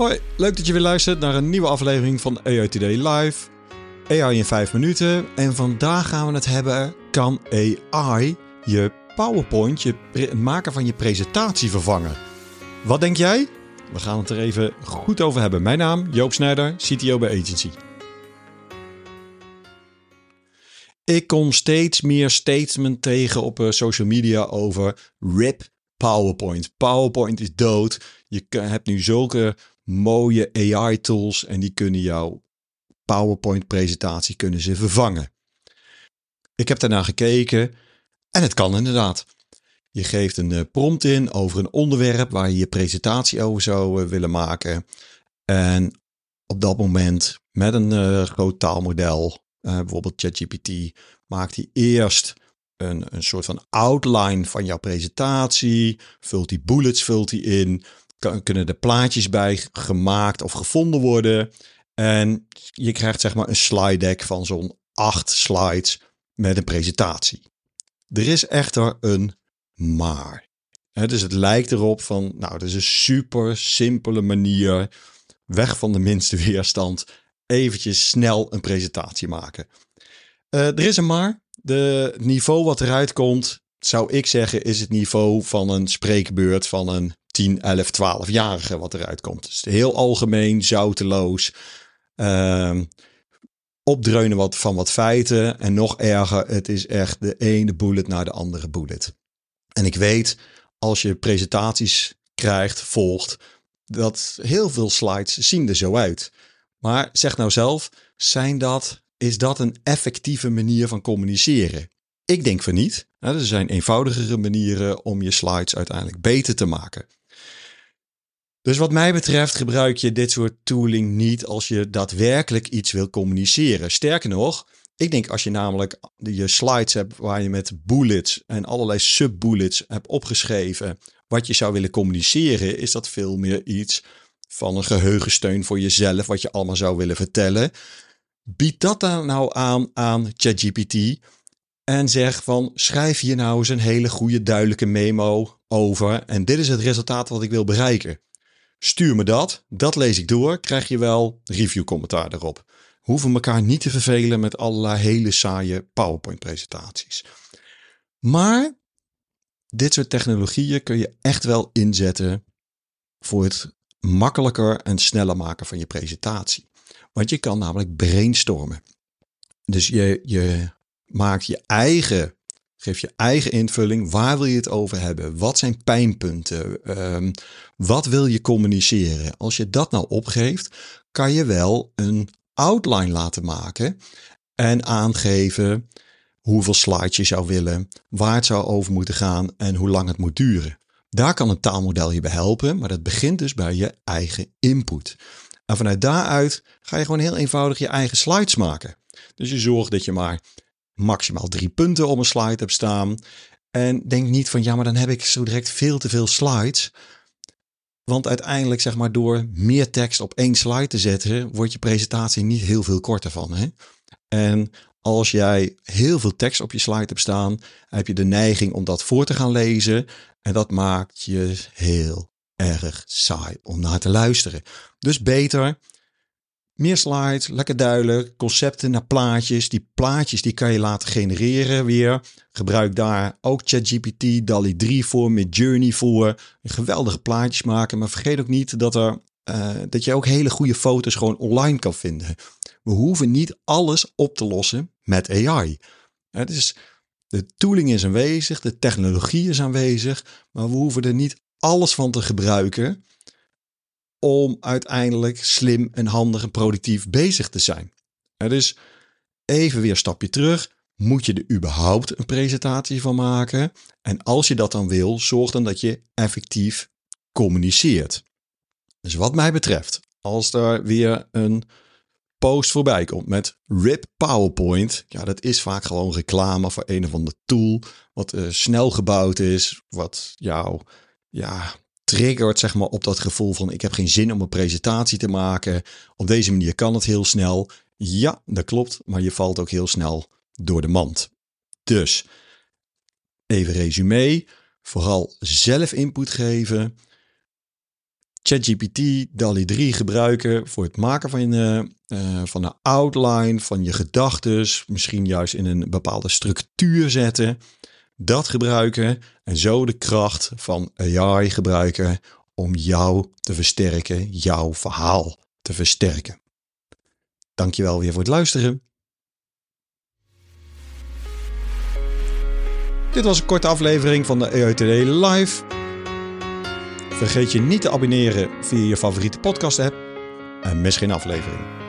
Hoi, leuk dat je weer luistert naar een nieuwe aflevering van AI Today Live. AI in 5 minuten. En vandaag gaan we het hebben: kan AI je PowerPoint, je het maken van je presentatie vervangen? Wat denk jij? We gaan het er even goed over hebben. Mijn naam Joop Snijder, CTO bij Agency. Ik kom steeds meer statement tegen op eh, social media over RIP PowerPoint. PowerPoint is dood. Je hebt nu zulke mooie AI-tools en die kunnen jouw PowerPoint-presentatie kunnen ze vervangen. Ik heb daarna gekeken en het kan inderdaad. Je geeft een eh, prompt in over een onderwerp waar je je presentatie over zou eh, willen maken. En op dat moment met een uh, groot taalmodel, bijvoorbeeld ChatGPT, maakt hij eerst een, een soort van outline van jouw presentatie, vult die bullets vult hij in, kunnen er plaatjes bij gemaakt of gevonden worden. En je krijgt zeg maar een slide deck van zo'n acht slides met een presentatie. Er is echter een maar. dus het lijkt erop van, nou, dat is een super simpele manier, weg van de minste weerstand, eventjes snel een presentatie maken. Uh, er is een maar. De niveau wat eruit komt, zou ik zeggen, is het niveau van een spreekbeurt van een 10, 11, 12-jarige wat eruit komt. Dus heel algemeen, zouteloos. Uh, opdreunen wat, van wat feiten. En nog erger, het is echt de ene bullet naar de andere bullet. En ik weet, als je presentaties krijgt, volgt, dat heel veel slides zien er zo uit. Maar zeg nou zelf, zijn dat, is dat een effectieve manier van communiceren? Ik denk van niet. Er zijn eenvoudigere manieren om je slides uiteindelijk beter te maken. Dus wat mij betreft gebruik je dit soort tooling niet als je daadwerkelijk iets wil communiceren. Sterker nog, ik denk als je namelijk je slides hebt waar je met bullets en allerlei sub-bullets hebt opgeschreven wat je zou willen communiceren, is dat veel meer iets van een geheugensteun voor jezelf, wat je allemaal zou willen vertellen. Bied dat dan nou aan aan ChatGPT en zeg van schrijf hier nou eens een hele goede duidelijke memo over en dit is het resultaat wat ik wil bereiken. Stuur me dat, dat lees ik door, krijg je wel review commentaar erop. Hoeven elkaar niet te vervelen met allerlei hele saaie PowerPoint presentaties. Maar dit soort technologieën kun je echt wel inzetten voor het makkelijker en sneller maken van je presentatie. Want je kan namelijk brainstormen. Dus je, je maakt je eigen Geef je eigen invulling. Waar wil je het over hebben? Wat zijn pijnpunten? Um, wat wil je communiceren? Als je dat nou opgeeft, kan je wel een outline laten maken en aangeven hoeveel slides je zou willen, waar het zou over moeten gaan en hoe lang het moet duren. Daar kan een taalmodel je bij helpen, maar dat begint dus bij je eigen input. En vanuit daaruit ga je gewoon heel eenvoudig je eigen slides maken. Dus je zorgt dat je maar maximaal drie punten op een slide heb staan. En denk niet van ja, maar dan heb ik zo direct veel te veel slides. Want uiteindelijk, zeg maar, door meer tekst op één slide te zetten, wordt je presentatie niet heel veel korter van. Hè? En als jij heel veel tekst op je slide hebt staan, heb je de neiging om dat voor te gaan lezen. En dat maakt je heel erg saai om naar te luisteren. Dus beter meer slides, lekker duidelijk. Concepten naar plaatjes. Die plaatjes die kan je laten genereren weer. Gebruik daar ook ChatGPT, DALI 3 voor, met Journey voor. Geweldige plaatjes maken. Maar vergeet ook niet dat, er, uh, dat je ook hele goede foto's gewoon online kan vinden. We hoeven niet alles op te lossen met AI. Het is, de tooling is aanwezig, de technologie is aanwezig. Maar we hoeven er niet alles van te gebruiken om uiteindelijk slim en handig en productief bezig te zijn. Dus even weer een stapje terug. Moet je er überhaupt een presentatie van maken? En als je dat dan wil, zorg dan dat je effectief communiceert. Dus wat mij betreft, als er weer een post voorbij komt met RIP PowerPoint, ja, dat is vaak gewoon reclame voor een of ander tool wat uh, snel gebouwd is, wat jou ja, triggert zeg maar, op dat gevoel van ik heb geen zin om een presentatie te maken. Op deze manier kan het heel snel. Ja, dat klopt, maar je valt ook heel snel door de mand. Dus even resume. Vooral zelf input geven. ChatGPT, DALI 3 gebruiken voor het maken van, je, uh, van een outline, van je gedachten. Misschien juist in een bepaalde structuur zetten. Dat gebruiken en zo de kracht van AI gebruiken om jou te versterken, jouw verhaal te versterken. Dankjewel weer voor het luisteren. Dit was een korte aflevering van de EUTD Live. Vergeet je niet te abonneren via je favoriete podcast app en mis geen aflevering.